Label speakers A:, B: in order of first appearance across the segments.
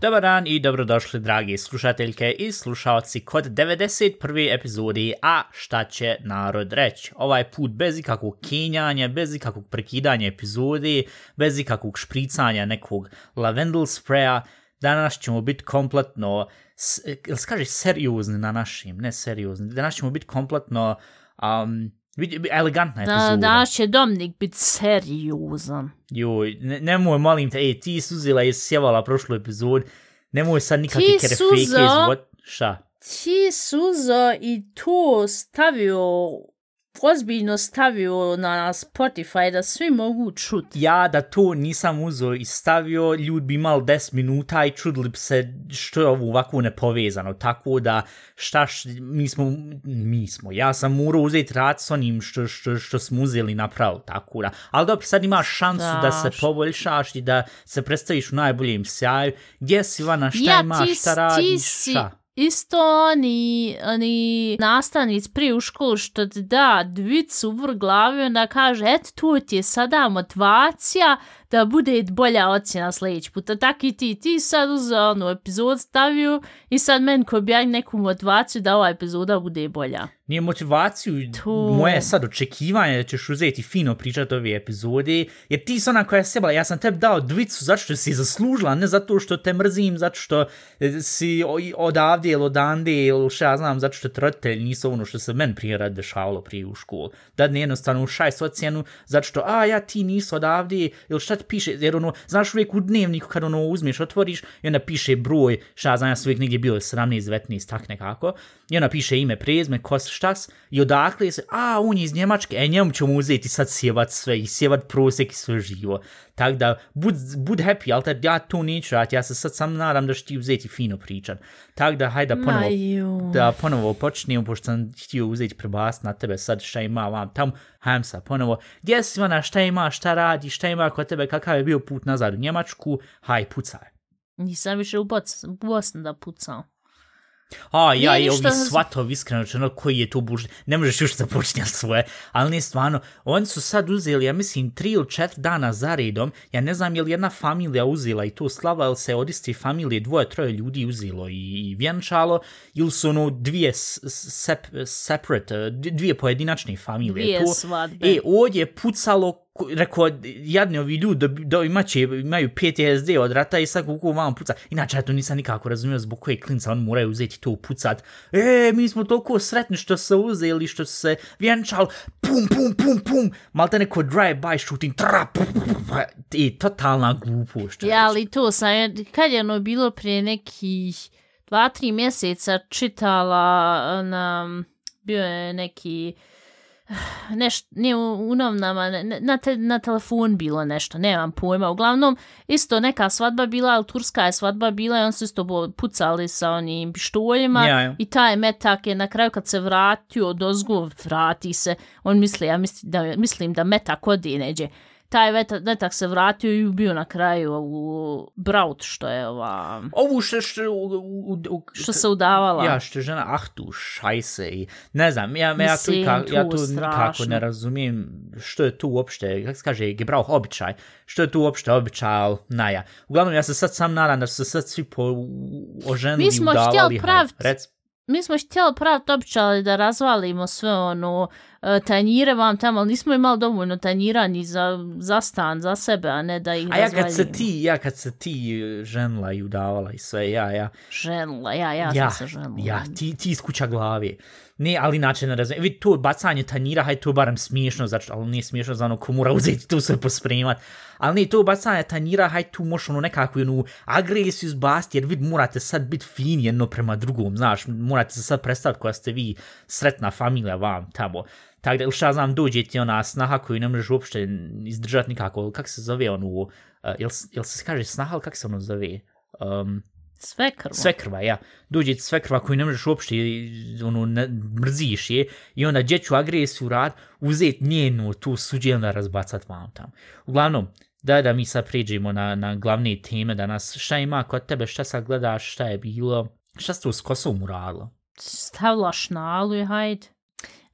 A: Dobar dan i dobrodošli dragi slušateljke i slušalci kod 91. epizodi A šta će narod reći. Ovaj put bez ikakvog kenjanja, bez ikakvog prekidanja epizodi, bez ikakvog špricanja nekog lavendel spraya, danas ćemo biti kompletno, se kaže seriozni na našim, ne seriozni, danas ćemo biti kompletno um, elegantna epizoda.
B: Da, danas će Dominik biti seriozan.
A: Joj, ne, nemoj, molim te, ej, ti suzila i sjevala prošlu epizod, nemoj sad nikakve
B: Ti
A: kere
B: suzo?
A: izvod, šta?
B: Ti suzo i to stavio, ozbiljno stavio na Spotify da svi mogu čut.
A: Ja da to nisam uzo i stavio, ljudi bi imali 10 minuta i čudili bi se što je ovo ovako nepovezano, tako da šta š, mi smo, mi smo, ja sam morao uzeti rad s onim što, što, što smo uzeli napravo, tako da, ali dobro, sad imaš šansu da se
B: Strašno.
A: poboljšaš i da se predstaviš u najboljem sjaju, gdje si Ivana, šta
B: ja,
A: imaš, šta radiš, šta?
B: Isto oni, oni nastavnic prije u školu što ti da dvicu u vrh glavi onda kaže et tu ti je sada motivacija da bude bolja ocjena sljedeći puta. Tako i ti, ti sad uzeo onu epizod stavio i sad meni ko bi ja neku motivaciju da ova epizoda bude bolja.
A: Nije motivaciju,
B: To.
A: moje je sad očekivanje da ćeš uzeti fino pričati ove epizode, jer ti si ona koja je sebala, ja sam tebi dao dvicu zato što si zaslužila, ne zato što te mrzim, zato što e, si odavde ili odande ili šta ja znam, zato što te roditelji nisu ono što se meni prije rad dešavalo prije u školu. Da ne jednostavno šajs ocjenu, zato što, a ja ti nisi odavde, ili šta sad piše, jer ono, znaš uvijek u dnevniku kad ono uzmeš, otvoriš i onda piše broj, šta znam, ja sam uvijek negdje bio 17, 19, tak nekako, i onda piše ime, prezme, kos, štas, i odakle se, a, on je iz Njemačke, e, njemu ćemo uzeti sad sjevat sve i sjevat prosek i sve živo. Tako da, bud, bud happy, ali tad ja to neću raditi, ja se sad sam nadam da ću ti uzeti fino pričat. Tako da, hajde da ponovo,
B: Maju.
A: da ponovo počnemo, pošto sam htio uzeti prebast na tebe sad šta ima vam tam, hajem sad ponovo, gdje si Ivana, šta ima, šta radi, šta ima kod tebe, kakav je bio put nazad u Njemačku, haj, pucaj.
B: Nisam više u Boc- Bosni da pucam.
A: A, ja
B: Nije ništa-
A: ovi svatovi, iskreno rečeno, koji je to bužit, ne možeš još započinjati svoje, ali ne stvarno, oni su sad uzeli, ja mislim, tri ili četiri dana za redom, ja ne znam je li jedna familija uzela i to slava, ili se od iste familije dvoje, troje ljudi uzelo i, i vjenčalo, ili su ono dvije sep, separate, dvije pojedinačne familije.
B: Dvije
A: to,
B: svadbe.
A: E, ovdje je pucalo, rekao, jadni ovi ljudi, da, da imaće, imaju PTSD od rata i sad kuku vam puca. Inače, ja to nisam nikako razumio zbog koje klinca on moraju uzeti to pucat. E, mi smo toliko sretni što se uzeli, što se vjenčali, pum, pum, pum, pum, malte neko drive-by shooting, tra, pum, pum, pum, pa, i totalna glupošća.
B: Ja, ali to sam, kad je ono bilo prije nekih dva, tri mjeseca čitala na, bio je neki, neš, nije u, u novnama, ne- ne- na, te, na telefon bilo nešto, nemam pojma. Uglavnom, isto neka svadba bila, ali turska je svadba bila i on su isto pucali sa onim pištoljima
A: Ja, ja.
B: i taj metak je na kraju kad se vratio od ozgo, vrati se, on misli, ja mislim da, mislim da metak odi neđe. Taj metak, metak se vratio i ubio na kraju ovu Braut, što je ova,
A: Ovu što, što, u, u, u,
B: što se udavala.
A: Ja, što je žena, ah tu, šajse i ne znam, ja, ja, to,
B: Mislim,
A: ikak, ja
B: tu
A: nikako ne razumijem što je tu uopšte, kako se kaže, gebrauch običaj, što je tu uopšte običaj, ali naja. Uglavnom, ja se sad sam nadam da su se sad svi po, oženili
B: Mi smo
A: i udavali.
B: htjeli
A: haj,
B: pravit-
A: Rec,
B: Mi smo htjeli praviti običaj da razvalimo sve ono e, tanjire vam tamo, ali nismo imali dovoljno tanjira ni za, za stan, za sebe, a ne da ih
A: a ja kad se ti, ja kad se ti e, ženila i udavala i sve, ja, ja,
B: Ženila, ja, ja,
A: ja,
B: sam se ženila.
A: ja, ti, ti iz kuća glave. Ne, ali inače ne razumijem. Vidi, to bacanje tanjira, haj, to barem smiješno, zato, ali nije smiješno za ono ko mora uzeti tu sve pospremat. Ali ne, to bacanje tanjira, haj, tu možeš ono nekako onu agresiju zbasti, jer vid morate sad biti fini jedno prema drugom, znaš, morate se sad predstaviti koja ste vi sretna familija vam tamo. Tako da, ili šta znam, dođe ti ona snaha koju ne možeš uopšte izdržati nikako, kako se zove onu, uh, jel, jel se kaže snaha, ili kako se ono zove? Um,
B: Sve krvo.
A: svekrva, ja. Dođe ti svekrva koju ne možeš uopšte, ono, ne, mrziš je, i onda djeću agresiju rad, uzet njenu tu suđe i onda razbacat vam tam. Uglavnom, da da mi sad priđemo na, na glavne teme danas, šta ima kod tebe, šta sad gledaš, šta je bilo, Šta ste s kosom uradila?
B: Stavila šnalu i hajde.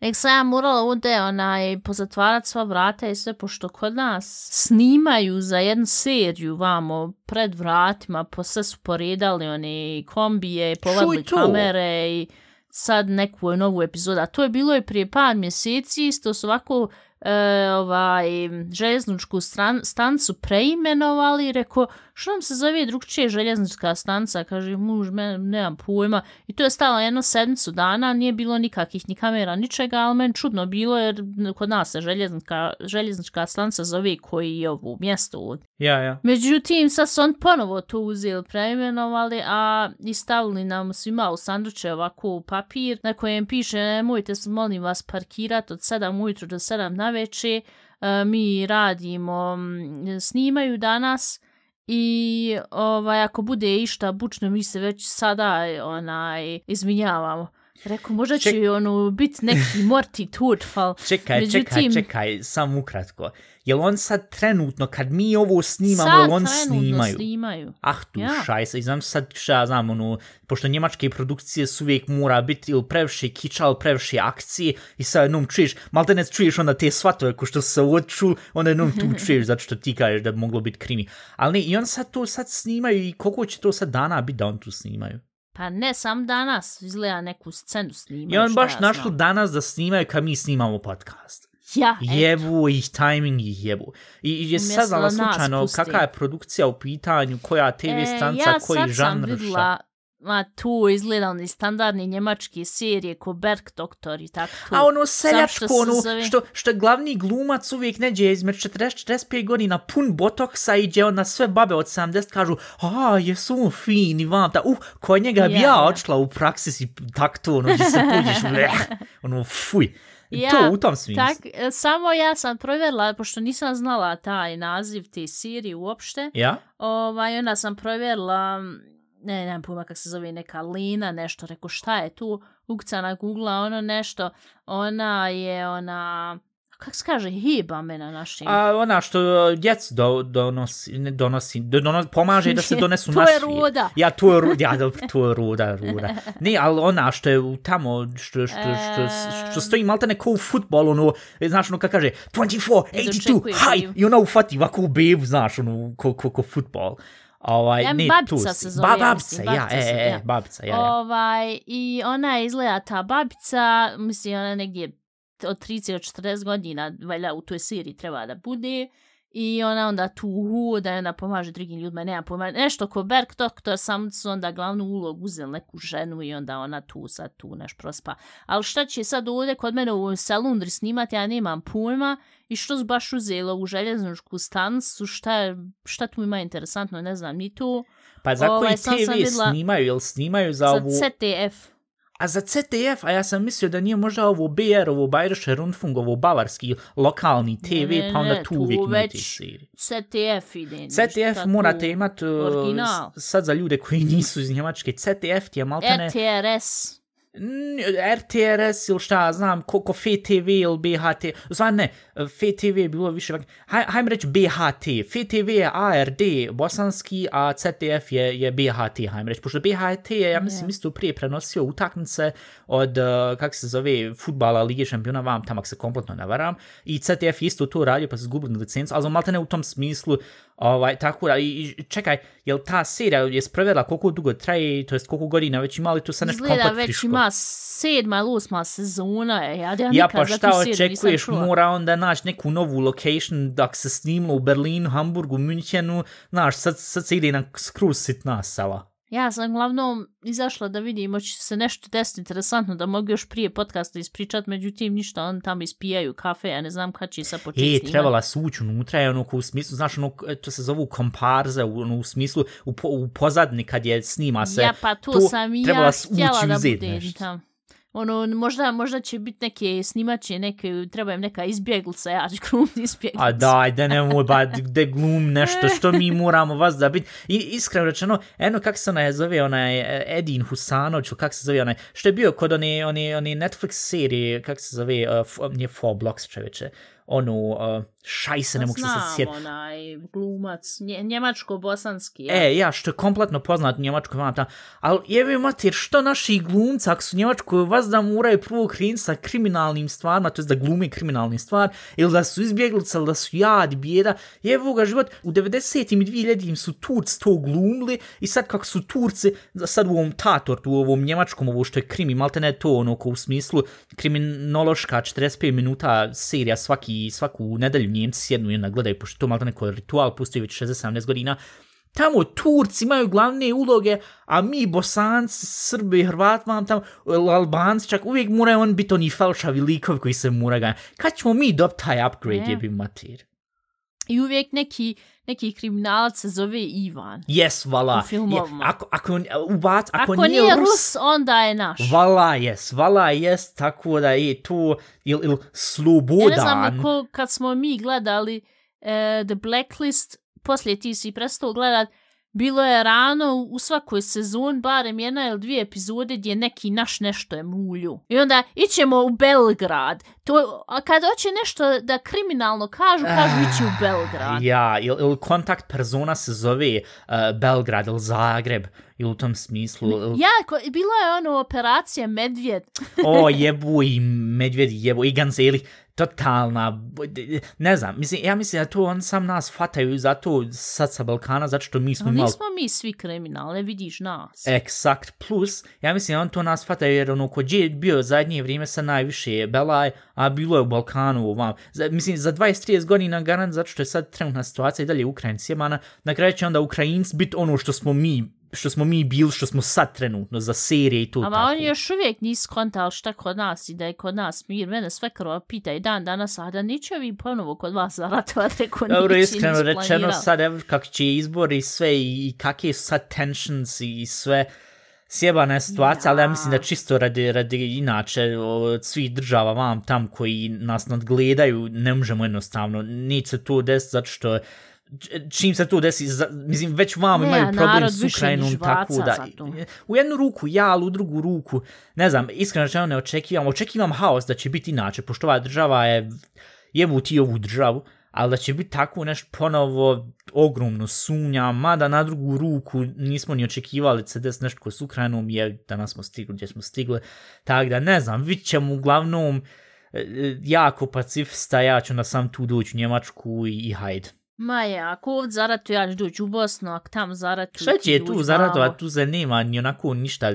B: Nek sam ja morala ovdje onaj, pozatvarat sva vrata i sve, pošto kod nas snimaju za jednu seriju vamo pred vratima, po sve su poredali one kombije, povadili kamere i sad neku novu epizodu. A to je bilo i prije par mjeseci, isto su ovako e, ovaj, željezničku stran, stancu preimenovali i rekao, što nam se zove drugčije željeznička stanca? Kaže, muž, me, nemam pojma. I to je stalo jedno sedmicu dana, nije bilo nikakvih ni kamera, ničega, ali meni čudno bilo jer kod nas se željeznička, željeznička stanca zove koji je ovu mjesto ovdje.
A: Ja, ja.
B: Međutim, sad su on ponovo to uzeli, preimenovali, a i stavili nam svima u sanduče ovako papir na kojem piše nemojte se, molim vas, parkirati od 7 ujutru do 7 na veče. Mi radimo, snimaju danas i ovaj, ako bude išta bučno, mi se već sada onaj, izminjavamo. Rekao, možda će
A: Ček-
B: ono biti neki morti turtfal.
A: Čekaj,
B: Međutim-
A: čekaj, čekaj, samo ukratko. Jel on sad trenutno, kad mi ovo snimamo,
B: Sad
A: jel on snimaju?
B: snimaju.
A: Ah, tu
B: Ja.
A: šajsa. I znam sad šta ja znam, ono, pošto njemačke produkcije su uvijek mora biti ili previše kiča, ili previše akcije, i sad jednom čuješ, malo ne čuješ onda te svatove ko što se odču, onda jednom tu čuješ, zato što ti kažeš da bi moglo biti krimi. Ali ne, i on sad to sad snimaju i koliko će to sad dana biti da on tu snimaju?
B: Pa ne, sam danas izgleda neku scenu snimaju.
A: I on baš
B: ja
A: našli
B: znam.
A: danas da snimaju kad mi snimamo podcast.
B: Ja, eto.
A: Jebu ih, timing ih jebu. I, i je saznala
B: da nas
A: slučajno kakva je produkcija u pitanju, koja TV stanca,
B: ja
A: koji
B: sad
A: žanr,
B: sam
A: šta.
B: videla, ma tu izgleda oni standardni njemački serije ko Berg Doktor i tako to.
A: A ono seljačko,
B: što se
A: ono,
B: zove-
A: što, što glavni glumac uvijek neđe između 40-45 godina pun botoksa i gdje onda sve babe od 70 kažu a, jesu on fin i vam ta, uh, kod njega bi
B: Ja,
A: ja
B: ja.
A: odšla u praksis i tak to, ono, gdje se pođeš, bleh, ono, fuj.
B: Ja,
A: to u tom smislu.
B: Tak, e, samo ja sam provjerila, pošto nisam znala taj naziv te serije uopšte,
A: Ja?
B: ovaj, onda sam provjerila, ne, nemam pojma kako se zove, neka Lina, nešto, rekao šta je tu, ukca na Google, ono nešto, ona je ona, kako se kaže, hiba me na našim.
A: A ona što uh, djecu do, donosi, ne donosi, do, dono, pomaže da se donesu
B: To
A: na
B: je
A: svijet.
B: Ruda.
A: Ja, to je Ruda, ja, dobro, to je Ruda, Ruda. Ne, ali ona što je tamo, što, što, što, što stoji malte neko u futbolu, ono, znaš, ono, kako kaže, 24,
B: E,
A: 82,
B: dočekuje
A: haj, i ona ufati ovako u bebu, znaš, ono, ko, ko, ko futbol. Ovaj,
B: Ja,
A: ne,
B: babica
A: tu
B: se zove,
A: Ba,
B: ja
A: babica, ja, e, e,
B: ja.
A: babica, ja, ja.
B: Ovaj, I ona izgleda ta babica, mislim, ona negdje od 30 do 40 godina, valjda u toj seriji treba da bude. I ona onda tu hoda i ona pomaže drugim ljudima, nema pojma. Nešto ko Berg Doktor, sam su onda glavnu ulogu uzeli neku ženu i onda ona tu sad tu neš prospa. Ali šta će sad ovdje kod mene u Salundri snimati, ja nemam pojma. I što su baš uzelo u željezničku stancu, šta, šta tu ima interesantno, ne znam ni to.
A: Pa za
B: ovaj,
A: koji
B: sam
A: TV snimaju, jel snimaju za,
B: Za
A: ovu...
B: CTF.
A: A za CTF, a ja sam mislio da nije možda ovo BR, ovo Bayerische Rundfunk, ovo bavarski lokalni TV,
B: Ne, ne,
A: pa onda
B: ne,
A: tu
B: tu
A: uvijek imate
B: već
A: serije.
B: CTF ide.
A: CTF morate imati, uh, sad za ljude koji nisu iz Njemačke, CTF ti je maltene...
B: RTRS.
A: RTRS ili šta znam, koliko FTV ili BHT, znam ne, FTV je bilo više, ovak- haj, hajmo reći BHT, FTV je ARD bosanski, a CTF je, je BHT, hajmo reći, pošto BHT je, ja mislim, isto prije prenosio utakmice od, uh, kako se zove, futbala Lige šampiona, vam tamo ako se kompletno ne varam, i CTF isto to radio, pa su zgubili licencu, ali malte ne u tom smislu, ovaj, tako da, i, čekaj, jel ta serija je sprovjerila koliko dugo traje, to jest koliko godina već imali tu sad nešto
B: Izgleda
A: komplet
B: već
A: friško?
B: ima sedma ili osma sezona. je. Ja, ja,
A: Ja pa šta očekuješ, mora onda naći neku novu location da se snimlo u Berlinu, Hamburgu, Münchenu, znaš, sad, sad se ide na skroz sitna sela.
B: Ja sam glavnom izašla da vidim, hoće se nešto desiti interesantno, da mogu još prije podcasta ispričat, međutim ništa, on tamo ispijaju kafe, ja ne znam kad će sa početi
A: E, trebala se ući unutra, je ono u smislu, znaš, ono, to se zovu komparze, ono, u smislu, u, po, u pozadni kad je snima se.
B: Ja, pa to,
A: to
B: sam i ja htjela da
A: uzet
B: bude
A: nešto.
B: tam. Ono, možda, možda će biti neke snimače, neke, treba im neka izbjeglica, ja ću krumiti izbjeglica.
A: A daj, da nemoj, ba, gde glum nešto, što mi moramo vas da biti. I iskreno rečeno, eno kak se onaj zove, onaj e, Edin Husanović, kak se zove onaj, što je bio kod one, one, one Netflix serije, kak se zove, e, uh, nije Four Blocks čoveče, onu, uh, Šajse, ne mogu se sad
B: Znam,
A: sjetiti.
B: onaj glumac, nje, njemačko-bosanski. Ja.
A: E, ja, što je kompletno poznat u Njemačkoj vam tam. Ali jebi mater, što naši glumci, ako su u Njemačkoj, vas da moraju prvo krenuti sa kriminalnim stvarima, to je da glume kriminalni stvar, ili da su izbjeglice, ili da su jad, bijeda. Jebi ga život, u 90-im i 2000-im su Turci to glumili i sad kako su Turci, sad u ovom Tator, u ovom njemačkom, ovo što je krimi, malte ne to ono ko u smislu kriminološka 45 minuta serija svaki, svaku nedelju Njemci sjednu i onda gledaju, pošto to malte neko ritual, pusti već 60-70 godina, tamo Turci imaju glavne uloge, a mi Bosanci, Srbi, Hrvati, vam tamo, Albanci, čak uvijek moraju on biti oni falšavi likovi koji se mora ganjati. Kad ćemo mi dobiti taj upgrade,
B: Ne.
A: jebi mater?
B: I uvijek neki, neki kriminalac se zove Ivan.
A: Yes, vala.
B: U filmovima.
A: Je, ako, ako, ubac, ako,
B: Ako,
A: nije,
B: nije
A: Rus,
B: Rus, onda je naš.
A: vala yes, vala yes, tako da je to, il, il,
B: Ja
A: slobodan.
B: ne znam, ko, kad smo mi gledali uh, The Blacklist, poslije ti si prestao gledat, bilo je rano u svakoj sezon, barem jedna ili dvije epizode gdje neki naš nešto je mulju. I onda ićemo u Belgrad. To, a kad hoće nešto da kriminalno kažu, kažu ići u Belgrad.
A: Ja, il, il kontakt persona se zove uh, Belgrad ili Zagreb, ili u tom smislu. Il,
B: Ja, ko, bilo je ono operacija Medvjed.
A: o, jebu i medvjedi, jebu i ganzeli, totalna, ne znam, mislim, ja mislim da to on sam nas fataju zato sad sa Balkana, zato što mi smo
B: No,
A: imali
B: nismo mi svi kriminalni, vidiš nas.
A: Eksakt, plus, ja mislim, on to nas fata jer ono, ko je bio zadnje vrijeme sa najviše je Belaj, a bilo je u Balkanu, ovam. Za, mislim, za 20-30 godina garant, zato što je sad trenutna situacija i dalje Ukrajin sjemana, na kraju će onda Ukrajinci biti ono što smo mi, što smo mi bili, što smo sad trenutno za serije i to
B: Ama
A: tako.
B: oni još uvijek nisu kontali šta kod nas i da je kod nas mir. Mene sve krova pita i dan danas, a da neće vi ponovo kod vas zaratovati, reko
A: Dobro, iskreno rečeno sad, evo, kako će izbori i sve i, i kakve su sad tensions i sve sjebana je situacija, ali ja mislim da čisto radi, radi inače od svih država vam tam koji nas nadgledaju, ne možemo jednostavno, neće se to desiti zato što čim se to desi, za, mislim, već vam
B: Ne,
A: imaju problem s Ukrajinom, tako da, u jednu ruku ja, ali u drugu ruku, ne znam, iskreno rečeno ne očekivam, očekivam haos da će biti inače, pošto ova država je, jebu ti ovu državu, ali da će biti tako nešto ponovo ogromno sumnja, mada na drugu ruku nismo ni očekivali da se desi nešto ko s Ukrajinom, je danas smo stigli gdje smo stigli, tako da ne znam, vidit ćemo uglavnom e, e, jako pacifista, ja ću onda sam tu doći u Njemačku i, i hajde.
B: Ma je, ako ovdje zaratu, ja ću doći u Bosnu, ako tam zaratu...
A: Šta će tu
B: vamo.
A: zaradovat, tu se nema ni onako ništa,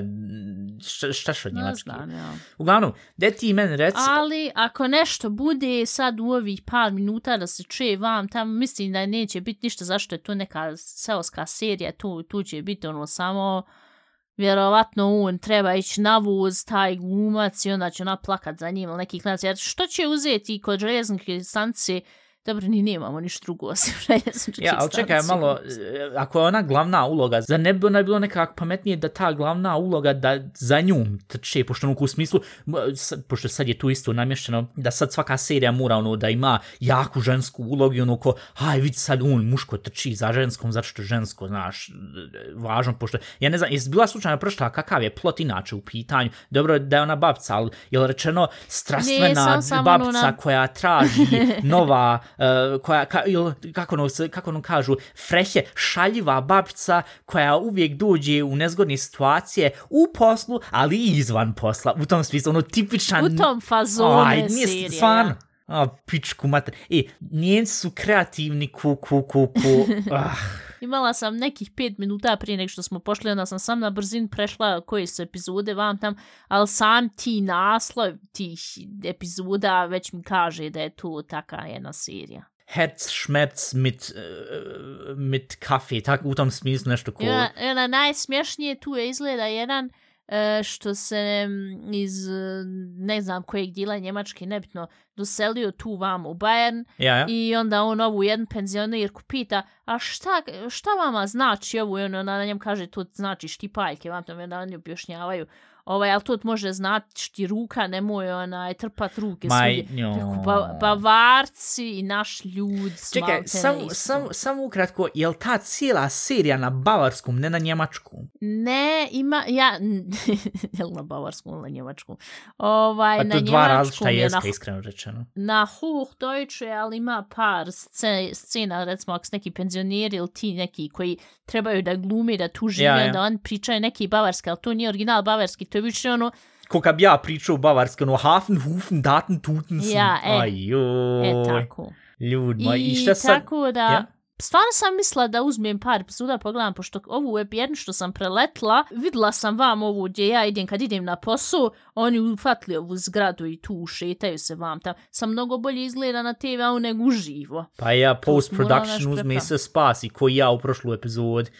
A: šta, šta što
B: Ne
A: njemački.
B: znam, ja.
A: Uglavnom, gdje ti meni reci,
B: Ali ako nešto bude sad u ovih par minuta da se čuje vam tamo, mislim da neće biti ništa zašto je to neka seoska serija, tu, tu će biti ono samo vjerovatno on treba ići na voz, taj glumac i onda će ona plakat za njim ili neki klinac. Jer što će uzeti kod željeznike stanice Dobro, ni nemamo ništa drugo osim željezničke
A: Ja, ali čekaj malo, e, ako je ona glavna uloga, za ne bi ona bilo nekako pametnije da ta glavna uloga da za njom trče, pošto ono u smislu, pošto sad je tu isto namješteno, da sad svaka serija mora ono da ima jaku žensku ulogu i ono ko, aj vidi sad on muško trči za ženskom, zato što je žensko, znaš, e, važno, pošto, ja ne znam, jesi bila slučajno prošla kakav je plot inače u pitanju, dobro da je ona babca, ali je li rečeno strastvena
B: sam samo
A: babca
B: ono na-
A: koja traži nova, uh, koja, ka, ili, kako, ono, kako ono kažu, frehe, šaljiva babica koja uvijek dođe u nezgodne situacije u poslu, ali i izvan posla. U tom smislu, ono tipičan...
B: U tom fazonu
A: Aj,
B: je
A: nije
B: serija,
A: stvarno.
B: ja.
A: A, pičku mater. E, njenci su kreativni ku, ku, ku, ku. Ah,
B: Imala sam nekih pet minuta prije nego što smo pošli, onda sam sam na brzin prešla koje su epizode vam tam, ali sam ti naslov tih epizoda već mi kaže da je to taka jedna serija.
A: Herz, Schmerz mit, uh, mit kafe, tako u tom smislu nešto ko...
B: I ona, najsmješnije tu je izgleda jedan što se mm, iz e, ne znam kojeg dijela Njemačke, nebitno, doselio tu vam u Bayern
A: Ja, ja.
B: I onda on ovu jedan penzionirku pita, a šta, šta vama znači ovo? I on ona na njem kaže, to znači štipaljke, vam tam onda oni objašnjavaju ovaj, ali to može znati ti ruka, nemoj onaj, trpat ruke
A: Maj,
B: svugdje.
A: njoj.
B: Reku, ba, bavarci i naš ljud
A: Čekaj,
B: smalte
A: sam, sam, samo ukratko, je li ta cijela serija na bavarskom, ne na njemačkom?
B: Ne, ima, ja, jel na bavarskom ili na njemačkom? Ovaj,
A: Pa
B: na
A: to dva različita
B: je
A: jezika,
B: na,
A: iskreno rečeno.
B: na Hochdeutsch, ali ima par scena, scena, recimo, ako neki penzioneri ili ti neki koji trebaju da glumi, da tu žive,
A: Ja,
B: ja, da on pričaju neki bavarski, ali to nije original bavarski, to je više ono,
A: Ko kad bi ja pričao bavarski, ono, hafen, hufen, daten, tuten, sen.
B: Ja, e.
A: Ajoj.
B: e, tako.
A: Ljud, ma, i,
B: I
A: šta sad?
B: tako da...
A: Ja?
B: Stvarno sam mislila da uzmem par epizoda pogledam, pošto ovu web jednu što sam preletla, videla sam vam ovu gdje ja idem kad idem na posao, oni ufatli ovu zgradu i tu šetaju se vam tam. Sam mnogo bolje izgleda na TV-u nego uživo.
A: Pa ja, post-production uzme se spasi, koji ja u prošlu epizodi.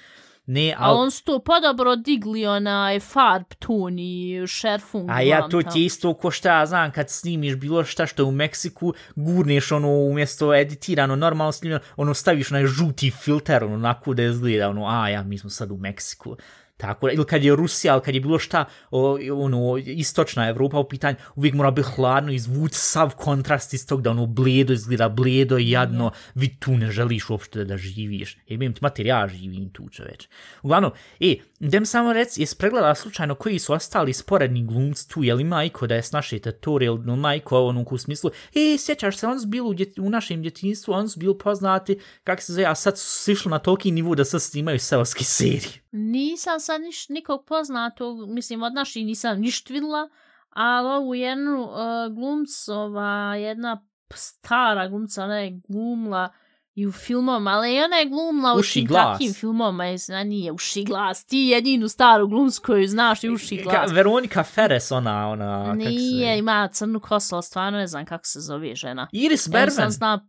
A: Ne, al,
B: on su to podobro digli onaj farb ton i šerfung.
A: a ja to ti isto ko šta znam, kad snimiš bilo šta što je u Meksiku, gurneš ono umjesto editirano, normalno snimljeno, ono staviš onaj žuti filter, ono, onako da izgleda, ono, a ja, mi smo sad u Meksiku. Tako, da- ili kad je Rusija, ili kad je bilo šta, o, ono, istočna Evropa u pitanju, uvijek mora biti hladno, izvući sav kontrast iz tog da ono bledo izgleda, bledo i jadno, vi tu ne želiš uopšte da živiš. Jebim ti mater, ja živim tu čoveč. Uglavnom, e, idem samo rec, jes pregledala slučajno koji su ostali sporedni glumci tu, je li majko da je s naše tatore, ili majko iko ono u smislu, e, sjećaš se, on su bili u, djet, u našem djetinjstvu, on su bili poznati, kako se zove, a sad su sišli na toliki nivu da sad snimaju seoske serije.
B: Nisam sad niš, nikog poznatog, mislim od naših nisam ništa videla, ali ovu jednu uh, glumcova, jedna stara glumca, ona je glumla i u filmom, ali i ona je glumla u
A: Uši
B: tim
A: glas.
B: takim filmoma, a nije uši glas, ti jedinu staru glumcu koju znaš i uši
A: Ka,
B: glas.
A: Veronika Ferres, ona, ona, se
B: Nije,
A: zove?
B: ima crnu kosu, ali stvarno ne znam kako se zove žena.
A: Iris
B: Ja
A: Berben.
B: sam zna,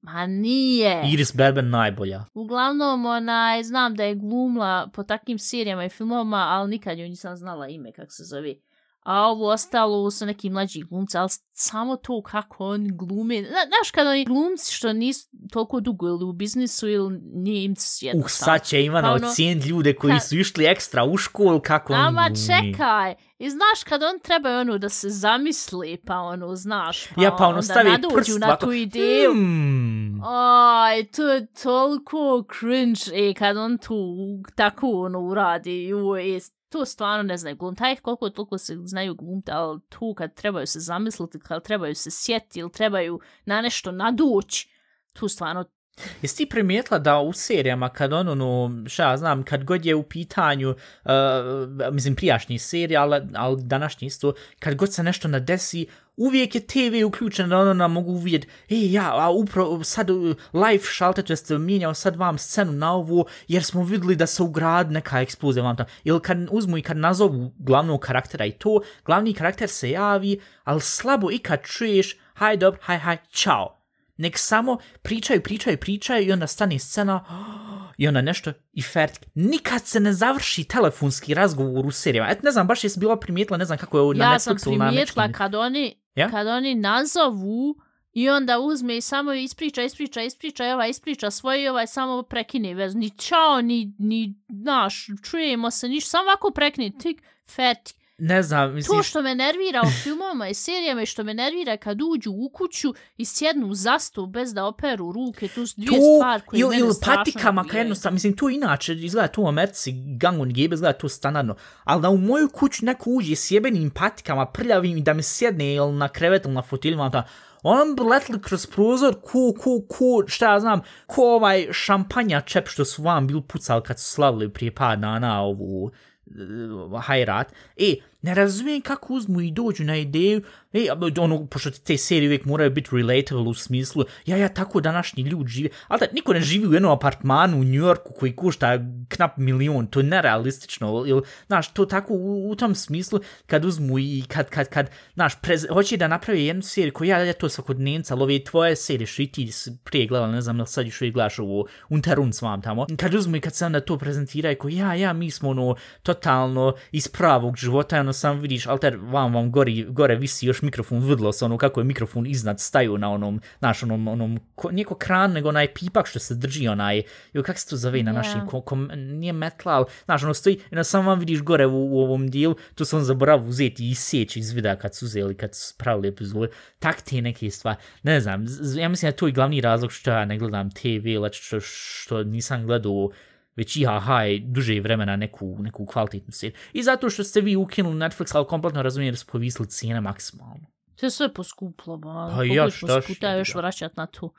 B: ma nije.
A: Iris Berben najbolja.
B: Uglavnom, onaj, znam da je glumla po takvim serijama i filmoma, ali nikad joj nisam znala ime kako se zove. A ovo ostalo su neki mlađi glumci, ali samo to kako on glumi. Zna, znaš kad oni glumci što nisu toliko dugo ili u biznisu ili nije im jednostavno.
A: Uh, sad će Ivana
B: Pa ono-
A: ocijeniti ljude koji
B: Ka-
A: su išli ekstra u školu, kako on
B: Ama
A: glumi.
B: čekaj, i znaš kad on treba ono da se zamisli, pa ono, znaš, pa,
A: Ja, pa ono
B: onda nadođu
A: prst
B: na tu ideju.
A: Hmm.
B: Aj, to je toliko cringe, e, kad on tu tako ono uradi, joj, e, to stvarno ne znaju glumiti. Taj koliko toliko se znaju glumiti, ali tu kad trebaju se zamisliti, kad trebaju se sjetiti ili trebaju na nešto nadući, tu stvarno
A: Jesi ti primijetila da u serijama, kad ono, no, šta ja znam, kad god je u pitanju, uh, mislim, prijašnji serija, ali, ali današnji isto, kad god se nešto nadesi, uvijek je TV uključen da ono nam mogu vidjeti, e, ja, a upravo sad uh, live šalte, to jest mijenjao sad vam scenu na ovu, jer smo vidjeli da se ugrad neka eksplozija vam tamo. Ili kad uzmu i kad nazovu glavnog karaktera i to, glavni karakter se javi, ali slabo ikad čuješ, haj dobro, haj, haj, čao nek samo pričaju, pričaju, pričaju i onda stane scena i onda nešto i fertik. Nikad se ne završi telefonski razgovor u serijama. Et ne znam, baš jesi bila primijetila, ne znam kako je ovo na
B: ja sam
A: Netflixu ili na
B: primijetila kad oni,
A: Ja?
B: kad oni nazovu i onda uzme i samo ispriča, ispriča, ispriča i ovaj ispriča svoje i ovaj samo prekine vez. Ni čao, ni, ni, naš, čujemo se, niš, samo ovako prekine, tik, fertik.
A: Ne znam, mislim,
B: To što me nervira u filmovima i serijama i što me nervira kad uđu u kuću i sjednu za stol bez da operu ruke, tu su dvije
A: to,
B: stvari koje
A: ili,
B: mene
A: ili patikama,
B: nerviraju.
A: jednostavno, mislim, to inače izgleda tu u Americi, gangon gebe, izgleda to standardno, ali da u moju kuću neko uđe s jebenim patikama, prljavim i da mi sjedne ili na krevet ili na fotiljima, ta, on bi letli kroz prozor, ko, ko, ko, šta ja znam, ko ovaj šampanja čep što su vam bili pucali kad su slavili prije par dana ovu hajrat. E, ne razumijem kako uzmu i dođu na ideju, e, a, ono, pošto te serije uvijek moraju biti relatable u smislu, ja, ja, tako današnji ljudi žive, ali da niko ne živi u jednom apartmanu u New Yorku koji košta knap milion, to je nerealistično, ili, znaš, to tako u, u tom smislu, kad uzmu i kad, kad, kad, znaš, prez, hoće da napravi jednu seriju koju ja, ja to svakodnevnica, ali ove tvoje serije što i ti prije gledala, ne znam, ili sad još uvijek gledaš ovo Unterun s vam tamo, kad uzmu i kad se onda to prezentira, ko ja, ja, mi smo ono, totalno iz pravog života, ono sam vidiš, alter, vam, vam gori, gore visi još mikrofon vidlo se ono kako je mikrofon iznad staju na onom, naš onom, onom, ko, nije ko kran, nego onaj pipak što se drži onaj, jo, kak se to zove na našim, ko, ko, nije metal, ali, znaš, ono stoji, na sam vam vidiš gore u, u ovom dijelu, to sam zaboravio uzeti i sjeći iz videa kad su uzeli, kad su pravili epizode, tak te neke stvari, ne znam, ja mislim da to i glavni razlog što ja ne gledam TV, leč što, što nisam gledao već IHH je duže vremena neku, neku kvalitetnu seriju. I zato što ste vi ukinuli Netflix, ali kompletno razumijem da su povisili cijene maksimalno.
B: To je sve poskuplo, ba.
A: Pa ja šta
B: je još vraćat na tu.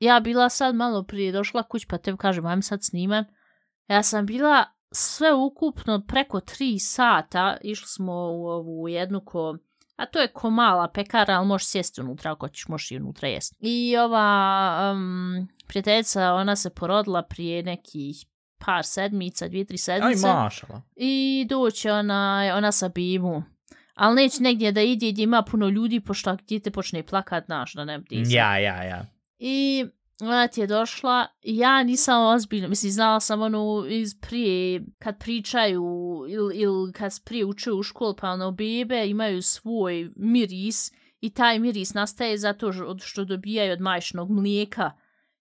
B: Ja bila sad malo prije došla kuć, pa te kažem, ajme sad sniman. Ja sam bila sve ukupno preko tri sata, išli smo u ovu jednu ko... A to je ko mala pekara, ali možeš sjesti unutra, ako ćeš, možeš i unutra jesti. I ova um, prijateljica, ona se porodila prije nekih par sedmica, dvije, tri sedmice.
A: Aj, mašala.
B: I doće ona, ona sa bimu. Ali neće negdje da ide gdje ima puno ljudi, pošto djete počne plakat, naš, da ne bi
A: Ja, ja, ja.
B: I ona ti je došla, ja nisam ozbiljno, mislim, znala sam ono iz prije, kad pričaju ili il kad prije učuju u školu, pa ono bebe imaju svoj miris i taj miris nastaje zato što dobijaju od majšnog mlijeka.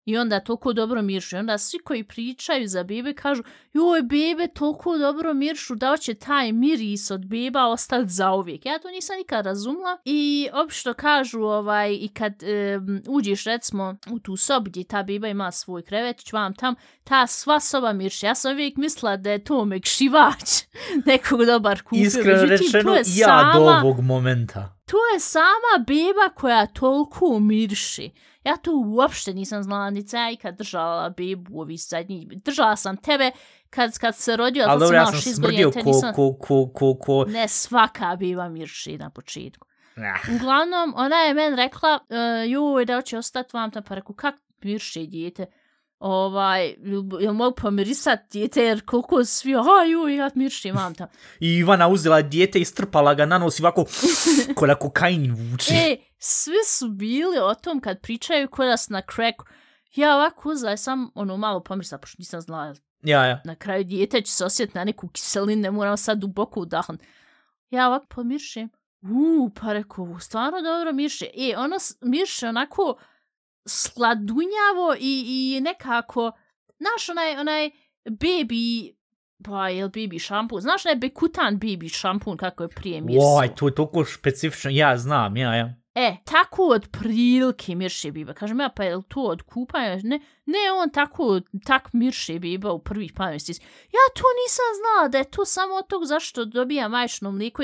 B: I onda toliko dobro miršu. I onda svi koji pričaju za bebe kažu joj, bebe toliko dobro miršu, da će taj miris od beba ostati za uvijek. Ja to nisam nikad razumla. I opšto kažu, ovaj, i kad um, uđeš recimo u tu sobu gdje ta beba ima svoj krevet, vam tam, ta sva soba mirši. Ja sam uvijek mislila da je to mekšivač nekog dobar kupio.
A: Iskreno Međutim, rečeno, ja sama, do ovog momenta.
B: To je sama beba koja toliko mirši. Ja to uopšte nisam znala, ni ja ikad držala bebu ovi zadnji. Držala sam tebe kad, kad se rodio,
A: ali dobro, ja sam smrdio ko, nisam... ko, ko, ko, ko...
B: Ne, svaka beba mirši na početku. Nah. Uglavnom, ona je men rekla, uh, joj, da će ostati vam tam, pa reku, kak mirši dijete? Ovaj, jel mogu pomirisat dijete, jer koliko svi, aha, ju, ja mirši vam tam.
A: I Ivana uzela dijete i strpala ga na nos i ovako, ko na kokaini vuče.
B: E, svi su bili o tom kad pričaju ko da na kreku. Ja ovako uzela sam ono malo pomirisat, pošto nisam znala.
A: Ja, ja.
B: Na kraju dijete će se osjetiti na neku kiselinu, ne moram sad duboko udahnuti. Ja ovako pomiršim. Uuu, pa rekao, stvarno dobro mirše. E, ono mirše onako, sladunjavo i, i nekako, znaš, onaj, onaj baby, pa je li baby šampun, znaš onaj bekutan baby šampun kako je prije mirsao?
A: Oj, to je toliko specifično, ja znam, ja, ja.
B: E, tako od prilike mirše biba. Kažem ja, pa je li to od kupanja? Ne, ne, on tako, tak mirše biba u prvih par mjeseci. Ja to nisam znala da je to samo od tog zašto dobija majšno mliko.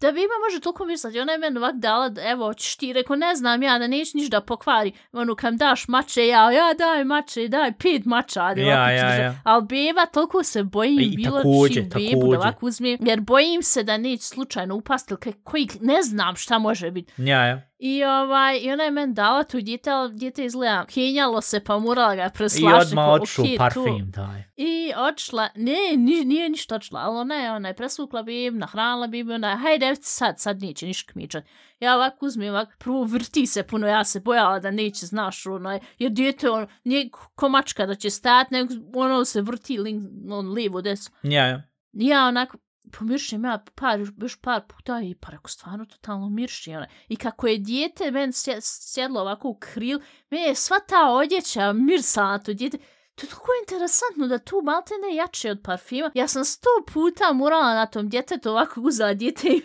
B: Da bi ima može toliko misliti, ona je meni ovak dala, evo, hoćeš ti, reko, ne znam ja, da neću niš da pokvari, ono, kam daš mače, ja, ja, daj mače, daj pet mača, ali
A: ja, ja, ja.
B: ali beba, toliko se bojim I, bilo takođe, čim takođe. bebu da ovako uzmijem, jer bojim se da neće slučajno upasti, koji, ne znam šta može biti.
A: Ja, ja.
B: I, ovaj, I ona je meni dala tu djete, ali djete izgleda kenjalo se pa morala ga preslašiti.
A: I odmah okay, parfum, daj.
B: I odšla, ne, ni, nije ništa odšla, ali ona je, ona je presvukla bib, nahranila bib, ona je, hajde, sad, sad neće ništa kmičat. Ja ovako uzmem, ovako, prvo vrti se puno, ja se bojala da neće, znaš, ono, jer djete, ono, nije komačka da će stajati, nego ono se vrti, link, on, lijevo, desno.
A: Ja, ja.
B: Ja onako, pomiršim ja par, još par puta i pa rekao, stvarno totalno mirši. Ona. I kako je dijete men sjedlo ovako u kril, me je sva ta odjeća mirsala na to dijete. To je tako interesantno da tu malte ne jače od parfima. Ja sam sto puta morala na tom djetetu ovako uzela djete i...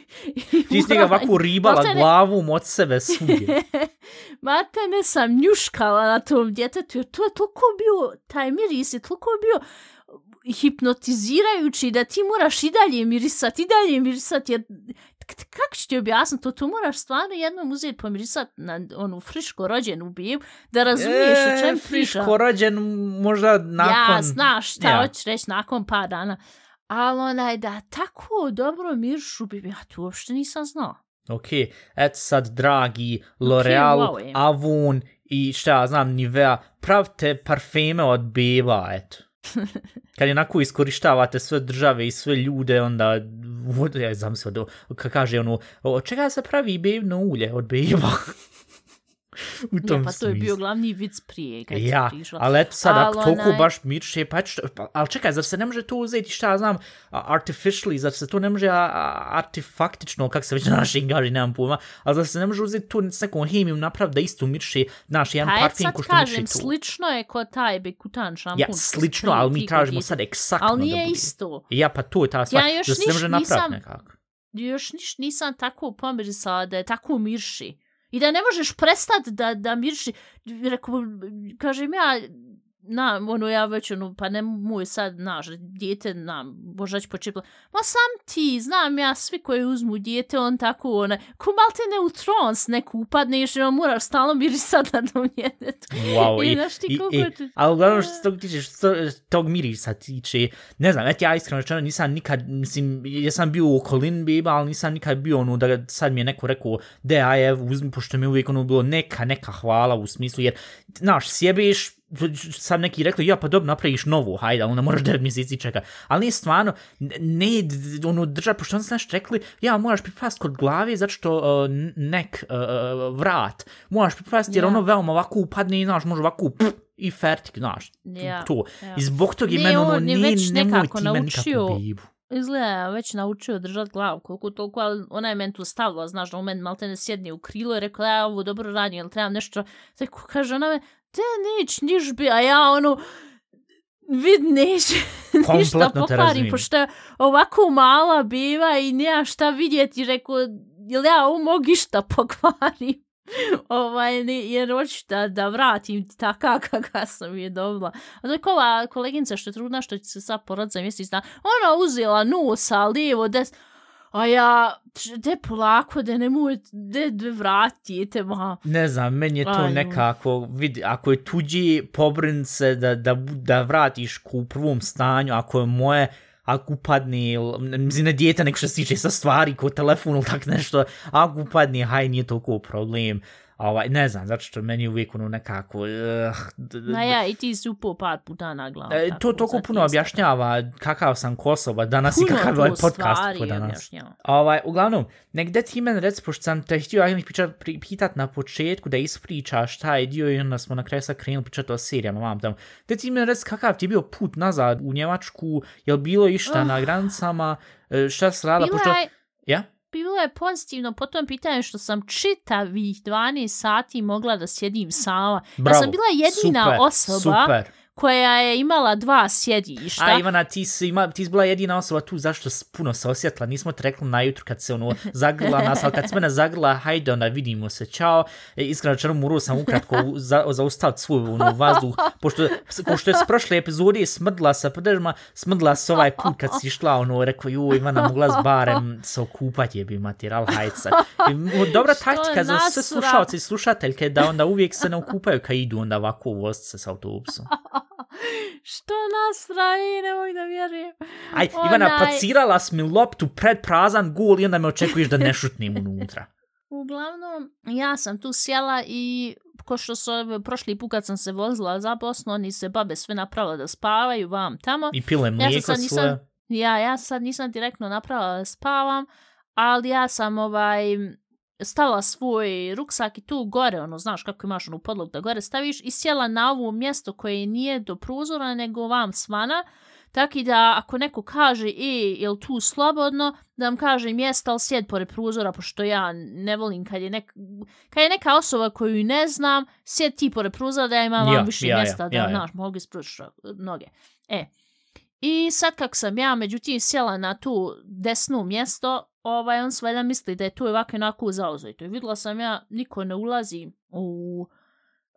A: Ti si ga ovako ribala maltene... glavu od sebe svugdje.
B: malte ne sam njuškala na tom djetetu jer to je toliko bio, taj miris je toliko bio hipnotizirajući da ti moraš i dalje mirisati, i dalje mirisati, jer kako ću ti objasniti, to tu moraš stvarno jednom uzeti pomirisati na onu friško rođenu bijem, da razumiješ e, o čem
A: friško priča. Friško rođen možda nakon...
B: Ja, znaš šta ja. hoćeš reći nakon par dana. Ali onaj da tako dobro miršu bi, ja tu uopšte nisam znao.
A: Ok, et sad dragi L'Oreal, okay, wow, Avon i šta ja znam Nivea, pravite parfeme od beba, eto. Kad jednako iskorištavate sve države i sve ljude, onda, ja znam se, kad kaže ono, od čega se pravi bebno ulje od beba? U tom
B: Ja, pa to je bio
A: smislu.
B: glavni vic prije kad
A: Ja,
B: si prišla.
A: ali eto sad, ako toliko
B: onaj-
A: baš mirše, pa što, pa, ali čekaj, zar se ne može to uzeti, šta ja znam, artificially, zar se to ne može a, a, artefaktično, kako se već na našem gaži, nemam pojma, ali zar se ne može uzeti tu s nekom hemijom napraviti da isto mirše, naš jedan
B: Pa
A: parfum ko što
B: kažem,
A: to.
B: slično je kod taj bekutan šampun.
A: Ja, slično, ali mi tražimo sad
B: djece.
A: eksakno
B: Ali
A: da
B: nije
A: bude.
B: isto.
A: Ja, pa to je ta stvar,
B: Ja još
A: da se ne može napraviti
B: nisam-
A: nekako.
B: još niš, nisam tako pomirisala da je tako mirši. I da ne možeš prestati da, da miriši. Reku, kažem ja, na, ono, ja već, ono, pa ne moj sad, naš, dijete, na, božać počepla. Ma sam ti, znam ja, svi koji uzmu dijete, on tako, ona, ko mal te ne u trons neku upadneš, i on moraš stalno mirisati na tom djetetu.
A: Wow,
B: I
A: i,
B: znaš ti
A: i,
B: koliko
A: i,
B: to-
A: ali uglavnom što se tog tiče, što se tog mirisa tiče, ne znam, eto ja iskreno rečeno nisam nikad, mislim, ja sam bio u okolini biba, ali nisam nikad bio ono da sad mi je neko rekao, de, aj, uzmi, pošto mi je uvijek ono bilo neka, neka hvala u smislu, jer, znaš, sjebeš, sad neki rekli, ja pa dobro, napraviš novu, hajde, onda moraš 9 mjeseci čeka. Ali nije stvarno, ne, ono, držati, pošto oni su nešto rekli, ja, moraš pripast kod glave, zato što uh, nek, uh, vrat, moraš pripast, jer
B: Ja.
A: ono veoma ovako upadne i, znaš, može ovako, pff, i fertik, znaš,
B: Ja,
A: to.
B: ja.
A: I zbog toga je
B: Ne,
A: meni ono, nije,
B: već
A: nemoj ti meni nikakvu bibu.
B: Izgleda već naučio držat glavu koliko toliko, ali ona je meni tu stavila, znaš, da u meni malte ne sjedne u krilo i rekla, ja ovo dobro radim, jel trebam nešto, tako kaže ona me, te nić, niš bi, a ja ono, vid neće ništa
A: razumijem.
B: pošto je ovako mala biva i nema šta vidjeti, rekao, jel ja ovo mogu išta pokvarim. ovaj, jer hoću da, da vratim taka kaka sam je dobila. A dok ova koleginica što je trudna, što će se sad porod za mjesec dana, ona uzela nosa, lijevo, des... A ja, de polako, da nemoj, de, de vratite, ma.
A: Ne znam, meni je to
B: Aj,
A: nekako, vidi, ako je tuđi, pobrin se da, da, da vratiš ku u prvom stanju, ako je moje, ako ne- mislim, ne dijete, nego što se tiče sa stvari, ko telefon ili tak nešto, ako upadne, haj, nije toliko problem. Ovaj, ne znam, zato što meni je uvijek ono nekako... Uh, d-
B: Na ja, i ti si upao par puta na glavu.
A: E, to toliko puno objašnjava kakav sam Kosova danas i
B: Puno
A: kakav je
B: to
A: ovaj podcast ko danas. Ovaj, uglavnom, negde ti meni reci, pošto sam te htio pitat na početku da ispričaš taj dio i onda smo na kraju sad krenuli pričati o serijama, vam tamo. Gde ti meni reci kakav ti je bio put nazad u Njemačku, jel bilo išta na granicama, e, šta se
B: Bila
A: pošto...
B: je,
A: Ja?
B: Bilo je pozitivno po tom pitanju što sam čitavih 12 sati mogla da sjedim sama.
A: Bravo,
B: ja sam bila jedina
A: super,
B: osoba
A: Super.
B: Koja je imala dva sjedišta.
A: A Ivana, ti si, ima, ti si bila jedina osoba tu zašto s- puno se osjetila, nismo te rekli najutro kad se ono zagrla nas, ali kad se mene zagrla, hajde onda vidimo se, čao. E, iskreno čerom morao sam ukratko u- za, zaustaviti svoj ono, vazduh, pošto, pošto je s prošle epizode smrdla sa podržma, smrdla se ovaj put kad si išla, ono, rekao, ju, Ivana, mogla s barem se okupati, jebi mater, ali hajde sad. O, dobra taktika za sve slušalce i slušateljke da onda uvijek se ne okupaju kad idu onda ovako voziti se sa autobusom.
B: Što nas pravi, nemoj da vjerujem.
A: Aj, Ivana,
B: Onaj-
A: pacirala si mi loptu pred prazan gol i onda me očekuješ da ne šutnim unutra.
B: Uglavnom, ja sam tu sjela i ko što su prošli put kad sam se vozila za Bosnu, oni se babe sve napravile da spavaju vam tamo.
A: I pile
B: Ja
A: mlijeko
B: sad nisam,
A: svoje.
B: ja, ja sad nisam direktno napravila da spavam, ali ja sam ovaj stala svoj ruksak i tu gore, ono, znaš kako imaš onu podlogu da gore staviš i sjela na ovo mjesto koje nije do prozora nego vam svana, tako i da ako neko kaže, e, je li tu slobodno, da vam kaže mjesta, ali sjed pored prozora, pošto ja ne volim kad je, nek, kad je neka osoba koju ne znam, sjed ti pored prozora da ja imam
A: Ja,
B: vam više
A: ja, ja,
B: mjesta, da,
A: ja, ja.
B: znaš, mogu ispružiti noge. E, i sad kako sam ja, međutim, sjela na tu desnu mjesto, ovaj, on sve da misli da je tu ovako onako zauzeto. I vidjela sam ja, niko ne ulazi u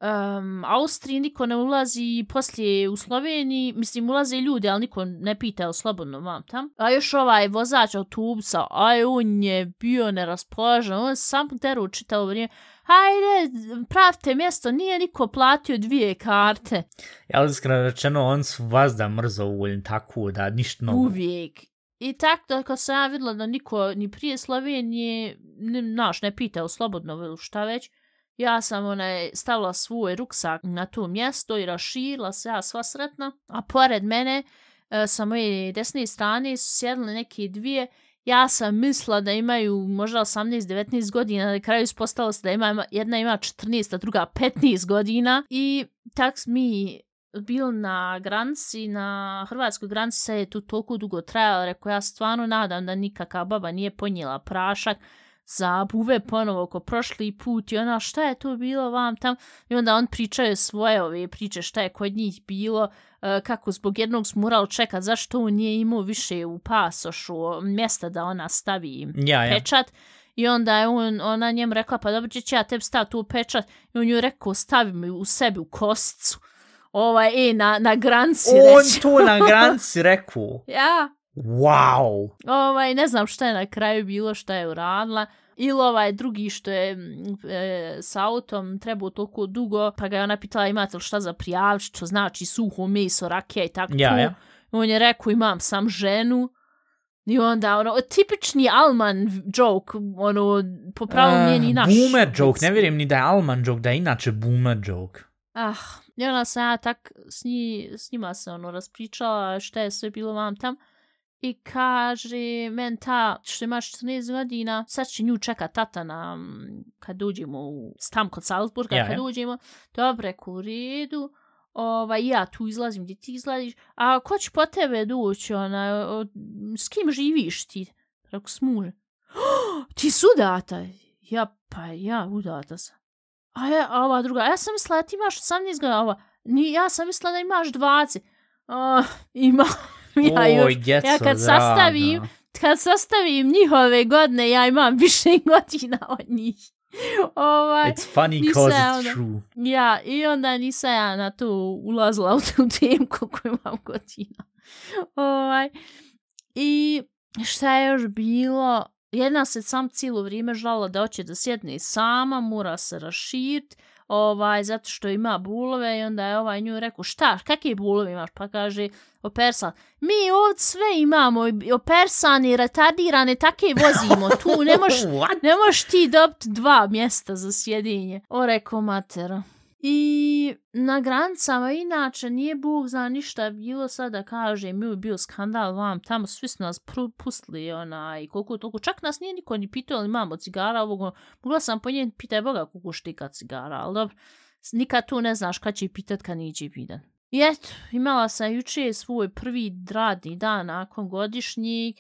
B: um, Austriji, niko ne ulazi poslije u Sloveniji, mislim, ulaze ljudi, ali niko ne pita je li slobodno vam tam. A još ovaj vozač autobusa, aj, on je bio neraspoložen, on sam deru čitao vrijeme, hajde, pravite mjesto, nije niko platio dvije karte.
A: Ja, ali iskreno rečeno, on su vas da mrzo uvoljni tako da ništa novo.
B: Uvijek. I tako da kad sam ja vidjela da niko ni prije Slovenije, ne, naš, ne pitao slobodno ili šta već, ja sam onaj, stavila svoj ruksak na to mjesto i raširila se ja sva sretna, a pored mene e, sa moje desne strane su sjedile neke dvije. Ja sam mislila da imaju možda 18-19 godina, na kraju ispostavilo se da ima, jedna ima 14, a druga 15 godina. I tak mi bil na granici, na hrvatskoj granici se je tu toliko dugo trajalo, rekao ja stvarno nadam da nikakva baba nije ponijela prašak, za buve ponovo ko prošli put i ona šta je to bilo vam tam? I onda on pričaju svoje ove priče šta je kod njih bilo uh, kako zbog jednog smo morali čekat zašto on nije imao više u pasošu mjesta da ona stavi
A: Ja, ja.
B: pečat. I onda je on, ona njemu rekla pa dobro će ja tebi staviti tu pečat. I on ju rekao stavi mi u sebi u kosicu ovaj, e, na, na granci
A: On
B: reći.
A: to na granici rekao.
B: ja,
A: Wow.
B: ovaj, ne znam šta je na kraju bilo, šta je uradila. Ili ovaj drugi što je mm, e, s autom trebao toliko dugo, pa ga je ona pitala imate li šta za prijavit, što znači suho meso, rakija i tako
A: Ja, ja.
B: On je rekao imam sam ženu. I onda, ono, tipični Alman joke, ono, po pravu uh, nije ni naš.
A: Boomer joke, ne vjerujem ni da je Alman joke, da je inače boomer joke.
B: Ah, i onda sam ja tak s, nji, s njima se ono raspričala šta je sve bilo vam tam. I kaže, men ta što imaš 14 godina, sad će nju čeka tata na, kad uđemo u, tam kod Salzburga,
A: Ja,
B: kad uđemo, dobre, u redu, ovaj, ja tu izlazim gdje ti izlaziš, a ko će po tebe doći, ona, o, s kim živiš ti? Rekao, s mužem. ti su udata? Ja, pa ja udata sam. A, ja, a ova druga, ja sam mislila da ti imaš 18 godina, ova, ni, ja sam mislila da imaš 20. Uh, ima, ja još,
A: Oj, djeco,
B: ja kad
A: draga.
B: sastavim, kad sastavim njihove godine, ja imam više godina od njih. ovaj,
A: It's funny
B: nisam
A: cause it's
B: onda-
A: true.
B: ja, i onda nisam ja na to ulazila u tu temu koliko imam godina. ovaj, I šta je još bilo? Jedna se sam cijelo vrijeme žala da hoće da sjedne sama, mora se raširit, ovaj, zato što ima bulove i onda je ovaj nju rekao, šta, kakve bulove imaš? Pa kaže, opersan. Mi ovdje sve imamo, opersani, retardirane, take vozimo, tu ne
A: What?
B: ne možeš ti dobiti dva mjesta za sjedinje. O, rekao matera. I na granicama inače nije Bog za ništa bilo sad da kaže mi bio skandal vam tamo svi su nas pustili onaj koliko toliko čak nas nije niko ni pitao ali imamo cigara ovog mogla sam po njen pitaj Boga koliko štika cigara ali dobro nikad tu ne znaš kad će pitat kad niđe pitat. I eto imala sam juče svoj prvi radni dan nakon godišnjeg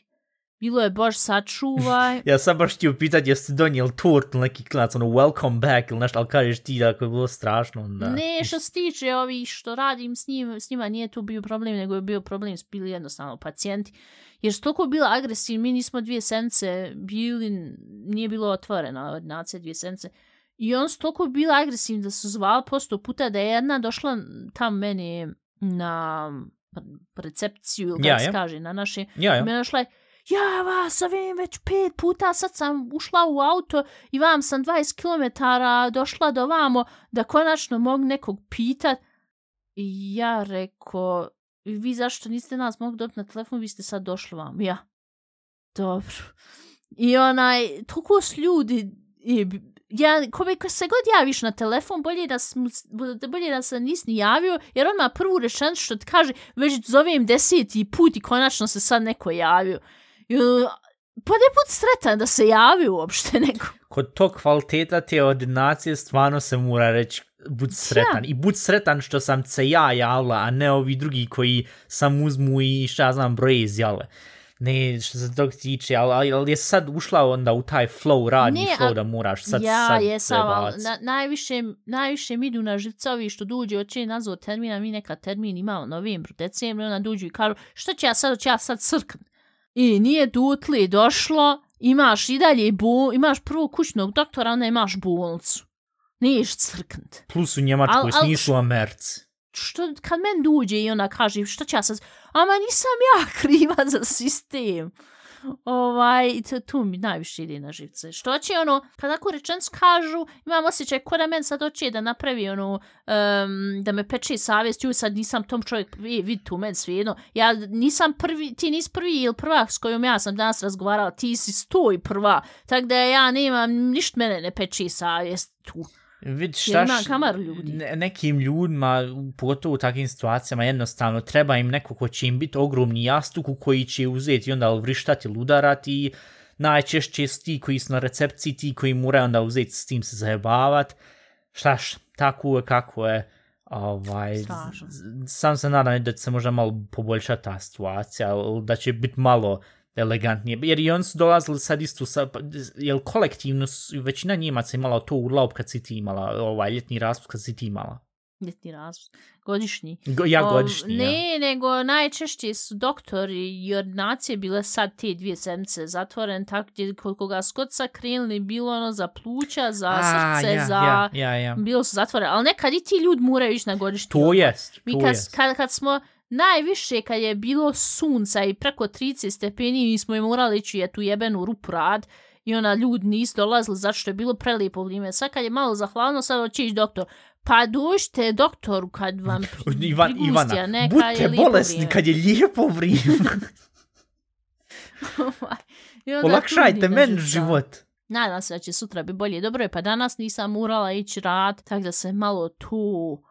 B: bilo je bož sačuvaj
A: Ja sam baš htio pitat jeste donijeli tort ili neki klinac, ono welcome back ili nešto, ali kažeš ti da je bilo strašno, onda...
B: Ne, što se tiče ovih što radim s, njim, s njima, nije tu bio problem, nego je bio problem s bili jednostavno pacijenti. Jer su toliko bila agresivni, mi nismo dvije sence bili, nije bilo otvoreno ordinacija dvije sence. I on su toliko bila agresivni da su zvali posto puta da je jedna došla tam meni na recepciju, ili kako
A: Ja,
B: se
A: ja.
B: kaže, na naše
A: Ja, ja.
B: mene došla je, ja vas ovim već pet puta, sad sam ušla u auto i vam sam 20 km došla do vamo da konačno mogu nekog pitat. I ja reko, vi zašto niste nas mogli dobiti na telefon, vi ste sad došli vam. Ja, dobro. I onaj, toliko s ljudi, i, ja, kome ko se god javiš na telefon, bolje da, sm, bolje da se nisi ni javio, jer on ima prvu rečenicu što ti kaže, već zovem deseti put i konačno se sad neko javio. I, pa ne bud sretan da se javi uopšte neko.
A: Kod tog kvaliteta te ordinacije stvarno se mora reći bud sretan. I bud sretan što sam se ja javila, a ne ovi drugi koji sam uzmu i šta ja znam broje izjale. Ne, što se tog tiče, ali, ali, je sad ušla onda u taj flow, radni
B: Ne,
A: flow
B: a-
A: da moraš sad,
B: ja,
A: sad
B: jesam, ali
A: prebaci.
B: na, najviše, najviše mi idu na živca ovi što duđe, oće nazvao termina, mi neka termin imamo novembru, decembru, onda duđu i kažu, što će ja sad, hoće ja sad crkn. I nije dutli došlo, imaš i dalje bu, imaš prvo kućnog doktora, onda imaš bolnicu. Niješ crknut.
A: Plus u Njemačkoj,
B: Al- al-
A: nisu u Americi.
B: Što, kad men duđe i ona kaže, što će ja sad, ama nisam ja kriva za sistem. Ovaj, tu mi najviše ide na živce. Što će ono, kad ako rečenicu kažu, imam osjećaj ko da men sad oće da napravi ono, um, da me peče savjest, ju sad nisam tom čovjek, vid vidi tu men svijedno, ja nisam prvi, ti nisi prvi ili prva s kojom ja sam danas razgovarala, ti si sto i prva, tako da ja nemam, ništa mene ne peče savjest tu.
A: Vid, šta
B: ima
A: š-
B: kamar ljudi.
A: ne- nekim ljudima, pogotovo u takvim situacijama, jednostavno treba im neko ko će im biti ogromni jastuk u koji će uzeti i onda vrištati ili udarati i najčešće su ti koji su na recepciji, ti koji moraju onda uzeti s tim se zajebavat. Šta š, tako je kako je. Ovaj,
B: Strašno.
A: sam se nadam da će se možda malo poboljšati ta situacija, da će biti malo elegantnije. Jer i oni su dolazili sad isto sa, jel kolektivno, su- većina Njemaca imala to urlaub kad si ti imala, ovaj ljetni raspust kad si ti imala.
B: Ljetni razpust. Godišnji.
A: Go, ja
B: Ov,
A: godišnji, ja.
B: Ne, nego najčešće su doktori i ordinacije bile sad te dvije sedmice zatvoren, tako gdje koliko ga skot sakrilni, bilo ono za pluća, za
A: A,
B: srce,
A: ja,
B: za...
A: Ja, ja, ja.
B: Bilo su zatvorene, ali nekad i ti ljudi moraju ići na godišnji
A: To jest,
B: Mi
A: to
B: kad,
A: jest.
B: kad, kad smo najviše, kad je bilo sunca i preko 30 stepeni, mi smo i morali ići je tu jebenu rupu rad i ona ljudi nisu dolazili zato što je bilo prelijepo vrijeme. Sad kad je malo zahladno, sad će ići doktor. Pa dođite doktoru kad vam
A: Ivan, Ivana,
B: neka
A: budite
B: je lijepo
A: bolesni
B: vrijeme.
A: kad je lijepo vrijeme.
B: Onda
A: Olakšajte meni
B: nožica.
A: život.
B: Nadam se da će sutra biti bolje. Dobro je, pa danas nisam morala ići rad, tako da se malo tu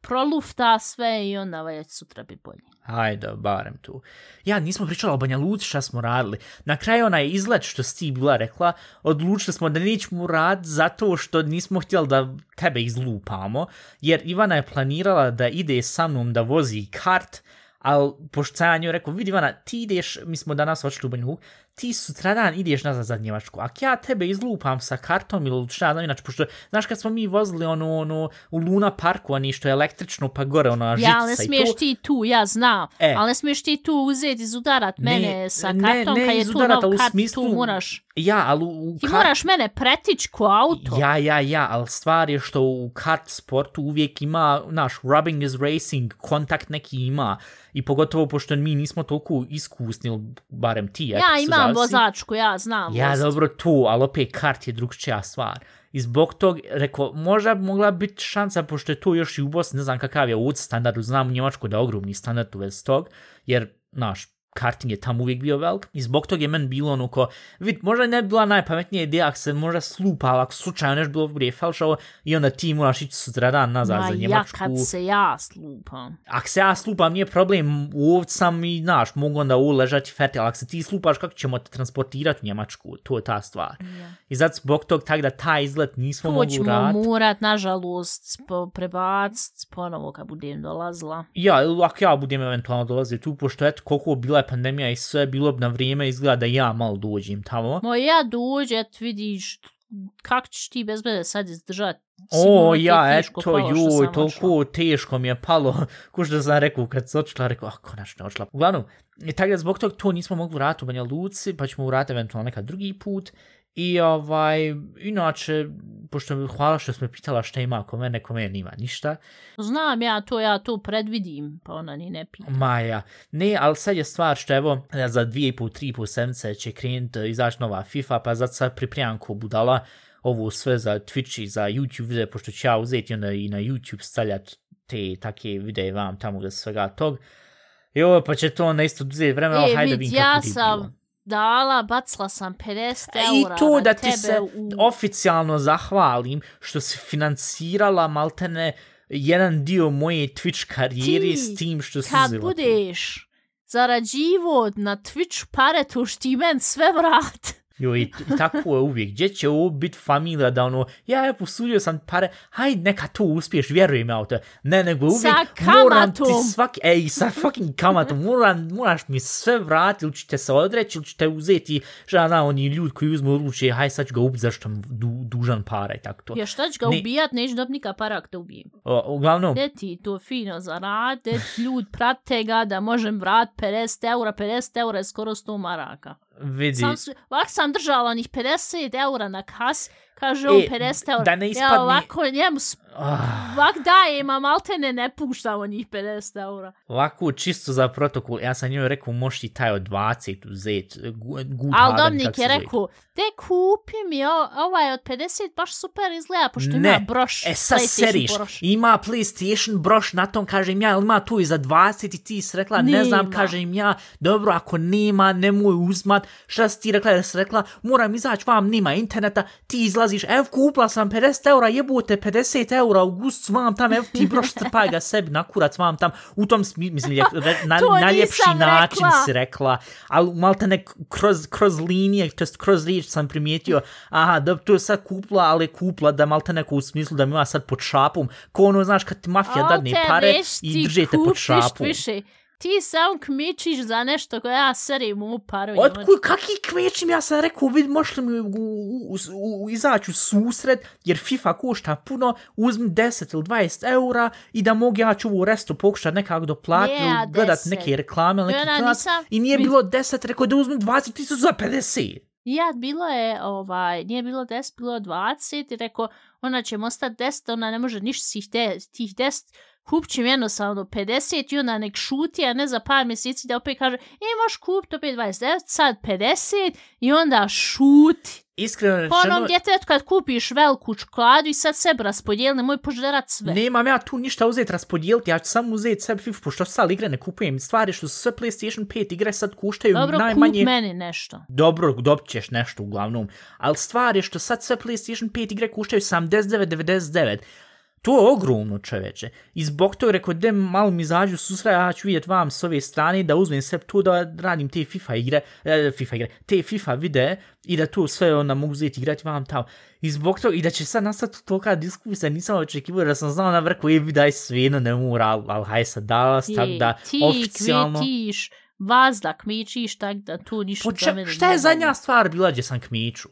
B: prolufta sve i onda već sutra bi bolje.
A: Hajde, barem tu. Ja, nismo pričali o Banja Luci šta smo radili. Na kraju onaj izlet što si bila rekla, odlučili smo da nećemo rad zato što nismo htjeli da tebe izlupamo, jer Ivana je planirala da ide sa mnom da vozi kart, ali pošto sam ja njoj rekao, vidi Ivana, ti ideš, mi smo danas očeli u Banju Luku, ti sutradan ideš nazad za Njemačku, ako ja tebe izlupam sa kartom ili šta znam, inače, pošto, znaš kad smo mi vozili ono, ono, u Luna Parku, oni što je električno, pa gore ona žica
B: Ja, ali ne
A: i to,
B: smiješ ti tu, ja znam.
A: E.
B: Ali ne smiješ ti tu uzeti izudarat mene sa
A: ne,
B: kartom,
A: ne
B: kad je tu nov kart,
A: smislu-
B: tu moraš...
A: Ja, ali u,
B: Ti
A: kart-
B: moraš mene pretić ko auto.
A: Ja, ja, ja, ali stvar je što u kart sportu uvijek ima, naš, rubbing is racing, kontakt neki ima. I pogotovo pošto mi nismo toliko iskusni, barem ti,
B: Ja
A: se
B: imam vozačku, ja znam
A: Ja,
B: vozit.
A: dobro, tu, ali opet kart je drugčija stvar. I zbog tog, rekao, možda bi mogla biti šansa, pošto je to još i u Bosni, ne znam kakav je ovdje standard, znam u Njemačku da je ogromni standard u vezi tog, jer, naš, karting je tamo uvijek bio velik i zbog toga je meni bilo ono ko, vid, možda ne bi bila najpametnija ideja ako se možda slupa, ako slučajno nešto bilo prije falšavo i onda ti moraš ići sutradan nazad
B: Ma
A: za
B: ja
A: Njemačku.
B: kad se ja slupam.
A: Ako se ja slupam, nije problem, ovdje sam i, znaš, mogu onda uležati fertil, ako se ti slupaš, kako ćemo te transportirati u Njemačku, to je ta stvar.
B: Ja.
A: I zato zbog tog tak da taj izlet nismo
B: To
A: mogli
B: ćemo
A: raditi.
B: morat, nažalost, po- prebacit ponovo kad budem dolazila.
A: Ja, ili ako ja budem eventualno dolazio tu, pošto eto koliko bila je pandemija i sve, bilo bi na vrijeme izgleda da ja malo dođem tamo.
B: Moj ja dođe, vidiš kako ćeš ti bez mene sad izdržat.
A: O,
B: Sigurno
A: ja, eto,
B: palo
A: joj, toliko teško mi je palo, ko što sam rekao, kad se odšla, rekao, ah, konačno odšla. Uglavnom, tako da zbog toga to nismo mogli vratiti u Banja Luci, pa ćemo vratiti eventualno nekad drugi put. I ovaj, inače, pošto mi hvala što smo pitala šta ima ako mene, ko mene nima ništa.
B: Znam ja to, ja to predvidim, pa ona ni ne pita.
A: Maja. Ne, ali sad je stvar što evo, za dvije i pol, tri i pol sedmice će krenut izaći nova FIFA, pa zato sad pripremam ko budala ovo sve za Twitch i za YouTube videe, pošto ću ja uzeti onda i na YouTube stavljat te take videe vam tamo da svega tog. I ovo pa će to onda isto uzeti vremena,
B: E,
A: hajde
B: vid,
A: vidim
B: ja
A: kako ti
B: sam
A: bilo.
B: Dala, bacila sam 50
A: E, I
B: eura
A: to
B: na
A: da ti se
B: u...
A: oficijalno zahvalim što si financirala maltene jedan dio moje Twitch karijere
B: Ti,
A: s tim što si
B: Kad
A: uzela to.
B: budeš zarađivo na Twitch pare, to što ti men sve vrat.
A: Jo, i, i tako je uvijek. Gdje će ovo biti familija da ono, ja je posudio sam pare, hajde neka to uspiješ, vjerujem ja u to. Ne, nego uvijek
B: Sa
A: moram ti svaki, ej, sa fucking kamatom, moram, moraš mi sve vratiti, ili ćete se odreći, ili ćete uzeti, šta znam, oni ljudi koji uzmu odluče, hajde sad ću ga ubiti zašto sam du, dužan para i tako to.
B: Ja šta ću ga
A: Ne.
B: ubijat, neću dobit nika para ako te ubijem.
A: O, uglavnom,
B: Gdje ti to fino zarade, ljud prate ga da možem vrat 50 eura, 50 eura je skoro 100 maraka
A: vidi,
B: Sam, lak sam držala onih 50 eura na kas, kaže on
A: E,
B: 50 eura.
A: da ne
B: Ja
A: ispadne-
B: ovako njemu, s-
A: ah,
B: ovak daje, ima maltene ne puštam onih 50 eura.
A: ovako čisto za protokol, ja sam njoj rekao, možeš ti taj od 20 uzeti, good kak se
B: je rekao, te kupi mi o- ovaj od 50, baš super izgleda, pošto
A: Ne,
B: ima broš.
A: E sad seriš,
B: broš.
A: ima PlayStation broš na tom, kažem ja, ima tu i za 20 i ti si rekla, ne znam, kažem ja, dobro, ako nema, nemoj uzmat, šta si ti rekla, jer si rekla, moram izaći vam, nema interneta, ti izlazi dolaziš, ev kupla sam 50 eura, jebote 50 eura, u gust vam tam, ev ti broš trpaj ga sebi na kurac vam tam, u tom mislim, je, na, najljepši način
B: rekla.
A: si rekla, ali malte ne kroz, kroz linije, to kroz riječ sam primijetio, aha, da to je sad kupla, ali kupla da malte neko u smislu da mi ima sad pod šapom, ko ono, znaš, kad ti mafija dadne pare i držete pod šapom.
B: Više. Ti sam kmičiš za nešto koje ja serim u paru.
A: Otkud, kaki kvećim, ja sam rekao, vid, možeš li mi u, u, u, u, izaći u susret, jer FIFA košta puno, uzmi 10 ili 20 eura i da mogu ja ću u restu pokušati nekako doplatiti ili gledat
B: 10.
A: neke reklame ili neki
B: ona
A: klanac.
B: nisam-
A: I nije bilo 10, rekao da uzmi 20 tisuća za 50.
B: Ja, bilo je, ovaj, nije bilo 10, bilo je 20 i rekao, ona će im ostati 10, ona ne može ništa tih 10, kupit ću im jednostavno 50 i onda nek šuti, a ne za par mjeseci da opet kaže, e, možeš kupiti opet 29, sad 50 i onda šuti.
A: Iskreno
B: Po onom
A: rečeno,
B: djetetu kad kupiš veliku čokoladu i sad sebe raspodijeli, nemoj požerat sve.
A: nemam ja tu ništa uzeti raspodijeliti, ja ću samo uzeti sebi FIFA, pošto sad igre ne kupujem. Stvari što su sve PlayStation 5 igre sad kuštaju
B: Dobro,
A: najmanje...
B: kup meni nešto.
A: Dobro, dobit ćeš nešto uglavnom. Ali stvar je što sad sve PlayStation 5 igre kuštaju 79,99. To je ogromno čoveče. I zbog toga rekao, da malo mi izađu susra, ja ću vidjet vam s ove strane da uzmem sve to da radim te FIFA igre, e, FIFA igre, te FIFA videe i da to sve onda mogu uzeti igrati vam tamo. I zbog toga, i da će sad nastati tolika diskusija, nisam očekivao da sam znao na vrhu, je vidaj svejedno ne mora, ali al, haj sad dalas, tako da
B: ti
A: oficijalno...
B: kvetiš, vazda kmičiš, tak da tu ništa
A: Po
B: za
A: če,
B: mene
A: šta je zadnja stvar bila gdje sam kmiču?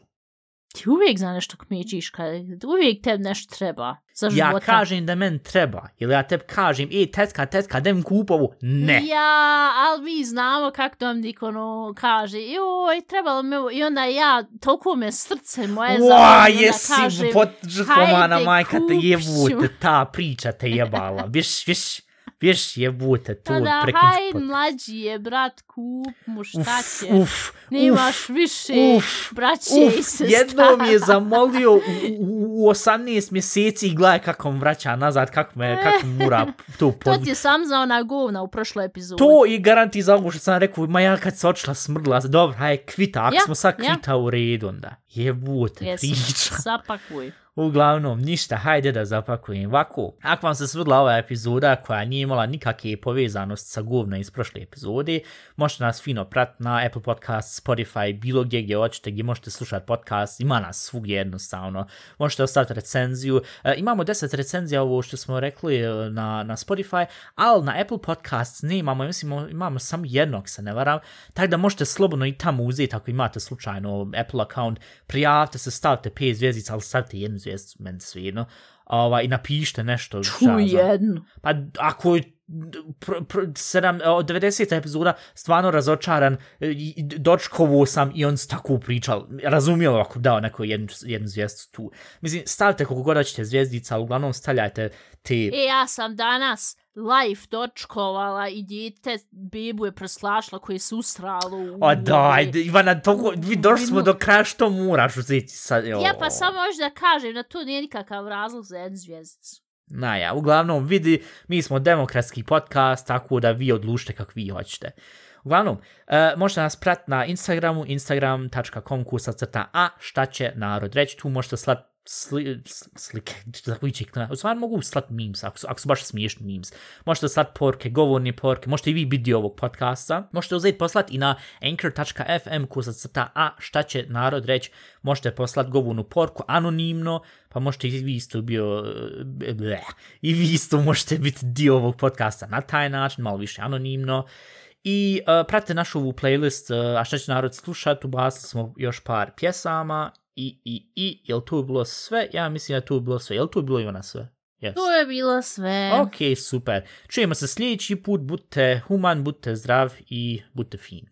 B: Ti uvijek za nešto kmičiš, kad uvijek tebi nešto treba za
A: Ja kažem da men treba, ili ja tebi kažem, ej, tetka, tetka, dem kupovu, ne.
B: Ja, ali mi znamo kako tom ono kaže, joj, trebalo mi i onda ja, toliko me srce moje zavoli, onda
A: jesi
B: kažem,
A: potžrtvovana
B: hajde,
A: majka te
B: kupit ću.
A: jebute, ta priča te jebala. Viš, viš, viš jebute tu
B: Pa da,
A: prekinč
B: haj,
A: pot.
B: mlađi je, brat, kup mu šta
A: Uf,
B: će.
A: uf,
B: Nemaš
A: uf,
B: više
A: uf,
B: braće i
A: Uf,
B: sestara.
A: jednom je zamolio u, u, u 18 mjeseci i gledaj kako mu vraća nazad, kako me, kako mu mura to
B: To
A: podvući.
B: ti je sam za ona govna u prošloj epizodi.
A: To i garanti za ovo što sam rekao, ma ja kad se očela smrdila, dobro, haj, kvita, ako
B: Ja,
A: smo sad
B: ja.
A: kvita u redu, onda jebute priča.
B: zapakuj.
A: Uglavnom, ništa, hajde da zapakujem ovako. Ako vam se svidla ova epizoda koja nije imala nikakve povezanost sa govna iz prošle epizode, možete nas fino pratiti na Apple Podcast, Spotify, bilo gdje gdje hoćete, gdje možete slušati podcast, ima nas svugdje jednostavno. Možete ostaviti recenziju. E, imamo 10 recenzija ovo što smo rekli e, na, na Spotify, ali na Apple Podcast ne imamo, mislim, imamo samo jednog, se ne varam, tako da možete slobodno i tamo uzeti ako imate slučajno Apple account, prijavite se, stavite 5 zvijezdica, ali stavite jednu zvijezdicu, meni svejedno, ovaj, i napišite nešto.
B: Ču jednu.
A: Pa ako je pr, pr, sedam, od 90. epizoda stvarno razočaran, e, dočkovo sam i on s tako pričal, razumijelo ako dao neko jednu, jednu zvijezdicu tu. Mislim, stavite koliko god ćete zvijezdica, ali uglavnom stavljajte te...
B: E, ja sam danas live dočkovala i djete bebu je preslašla koje se ustralo u...
A: O daj, Ivana, toliko, vi došli smo do kraja što moraš uzeti sad.
B: Ja pa samo još da kažem da to nije nikakav razlog za jednu zvijezdicu.
A: Naja, uglavnom vidi, mi smo demokratski podcast, tako da vi odlučite kako vi hoćete. Uglavnom, uh, možete nas pratiti na Instagramu, instagram.com kusa crta a šta će narod reći, tu možete slat sli, slike, za koji će, u stvari mogu slat memes, ako su, ako su baš smiješni memes. Možete slat porke, govorne porke, možete i vi biti ovog podcasta. Možete uzeti poslat i na anchor.fm kusa crta a šta će narod reći, možete poslat govornu porku anonimno, pa možete i vi isto bio, e, bleh, i vi isto možete biti dio ovog podcasta na taj način, malo više anonimno. I uh, pratite našu ovu playlist, uh, a šta će narod slušat, ubasili smo još par pjesama i, i, i, jel tu bilo sve? Ja mislim da tu bilo sve. Jel tu bilo Ivana sve? Yes.
B: To je bilo sve.
A: Ok, super. Čujemo se sljedeći put, budite human, budite zdrav i budite fin.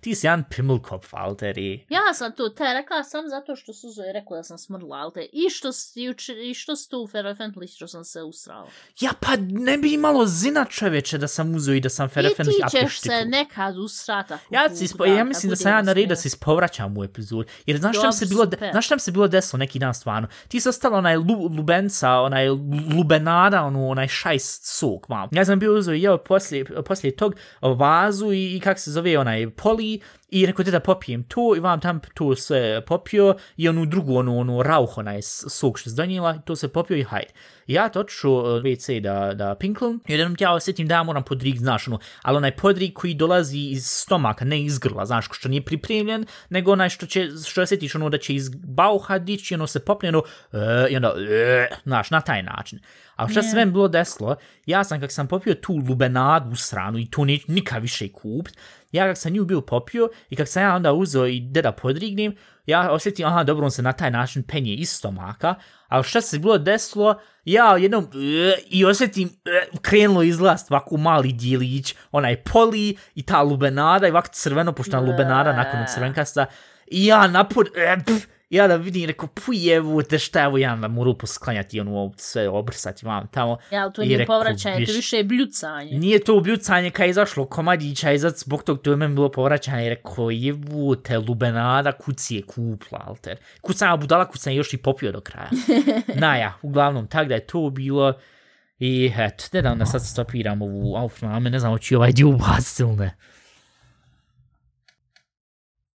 A: Ti si jedan pimmelkopf, Alteri.
B: Ja sam to te rekla sam zato što Suzo je rekla da sam smrdla, ali te i što si, juče- i što si tu u Ferofentli što sam se usrala.
A: Ja, pa ne bi imalo zina čoveče da sam uzeo i da sam
B: I
A: ferefenli
B: ti ćeš se nekad usrata.
A: Ja, si ispo, ja mislim da sam ja na redu da se ispovraćam u epizodu. Jer znaš šta se bilo, de, znaš šta se bilo desilo neki dan stvarno? Ti si ostala onaj lu, lubenca, onaj lubenada, ono, onaj šajs sok, mam. Ja sam bio uzeo i jeo poslije, poslije tog vazu i, i kak se zove onaj poli I rekao, da popijem to i vam tam to se popio i onu drugu, onu, onu rauh, onaj sok što se donijela, to se popio i hajde. Ja to odšao e, WC da, da pinklom i jednom ja osjetim da ja moram podrig, znaš, ono, ali onaj podrig koji dolazi iz stomaka, ne iz grla, znaš, što nije pripremljen, nego onaj što će, što osjetiš ono da će iz bauha dići, ono se popne, ono, e, i onda, e, znaš, na taj način. A yeah. se meni bilo desilo, ja sam kak sam popio tu lubenadu u stranu i to neću nikad više kupit, ja kak sam nju bio popio i kak sam ja onda uzeo i da podrignem, ja osjetim, aha, dobro, on se na taj način penje iz stomaka, ali što se bilo desilo, ja jednom uh, i osjetim uh, krenulo izlast ovako mali dijelić, onaj poli i ta lubenada i ovako crveno, pošto je lubenada nakon crvenkasta, i ja napod, uh, pff, ja da vidim, rekao, pujevu, te šta, evo ja da moru posklanjati ono sve obrsati vam tamo.
B: Ja, to nije povraćanje, to više je bljucanje.
A: Nije to bljucanje kad je izašlo komadića i zad zbog tog to je meni bilo povraćanje i rekao, jevu te lubenada kuci je kupla, alter. Kucam ja budala, kucam još i popio do kraja. Na ja, uglavnom, tak da je to bilo. I eto, ne da onda sad stopiram ovu aufname, ne znam, hoću ovaj dio ubaciti ili ne.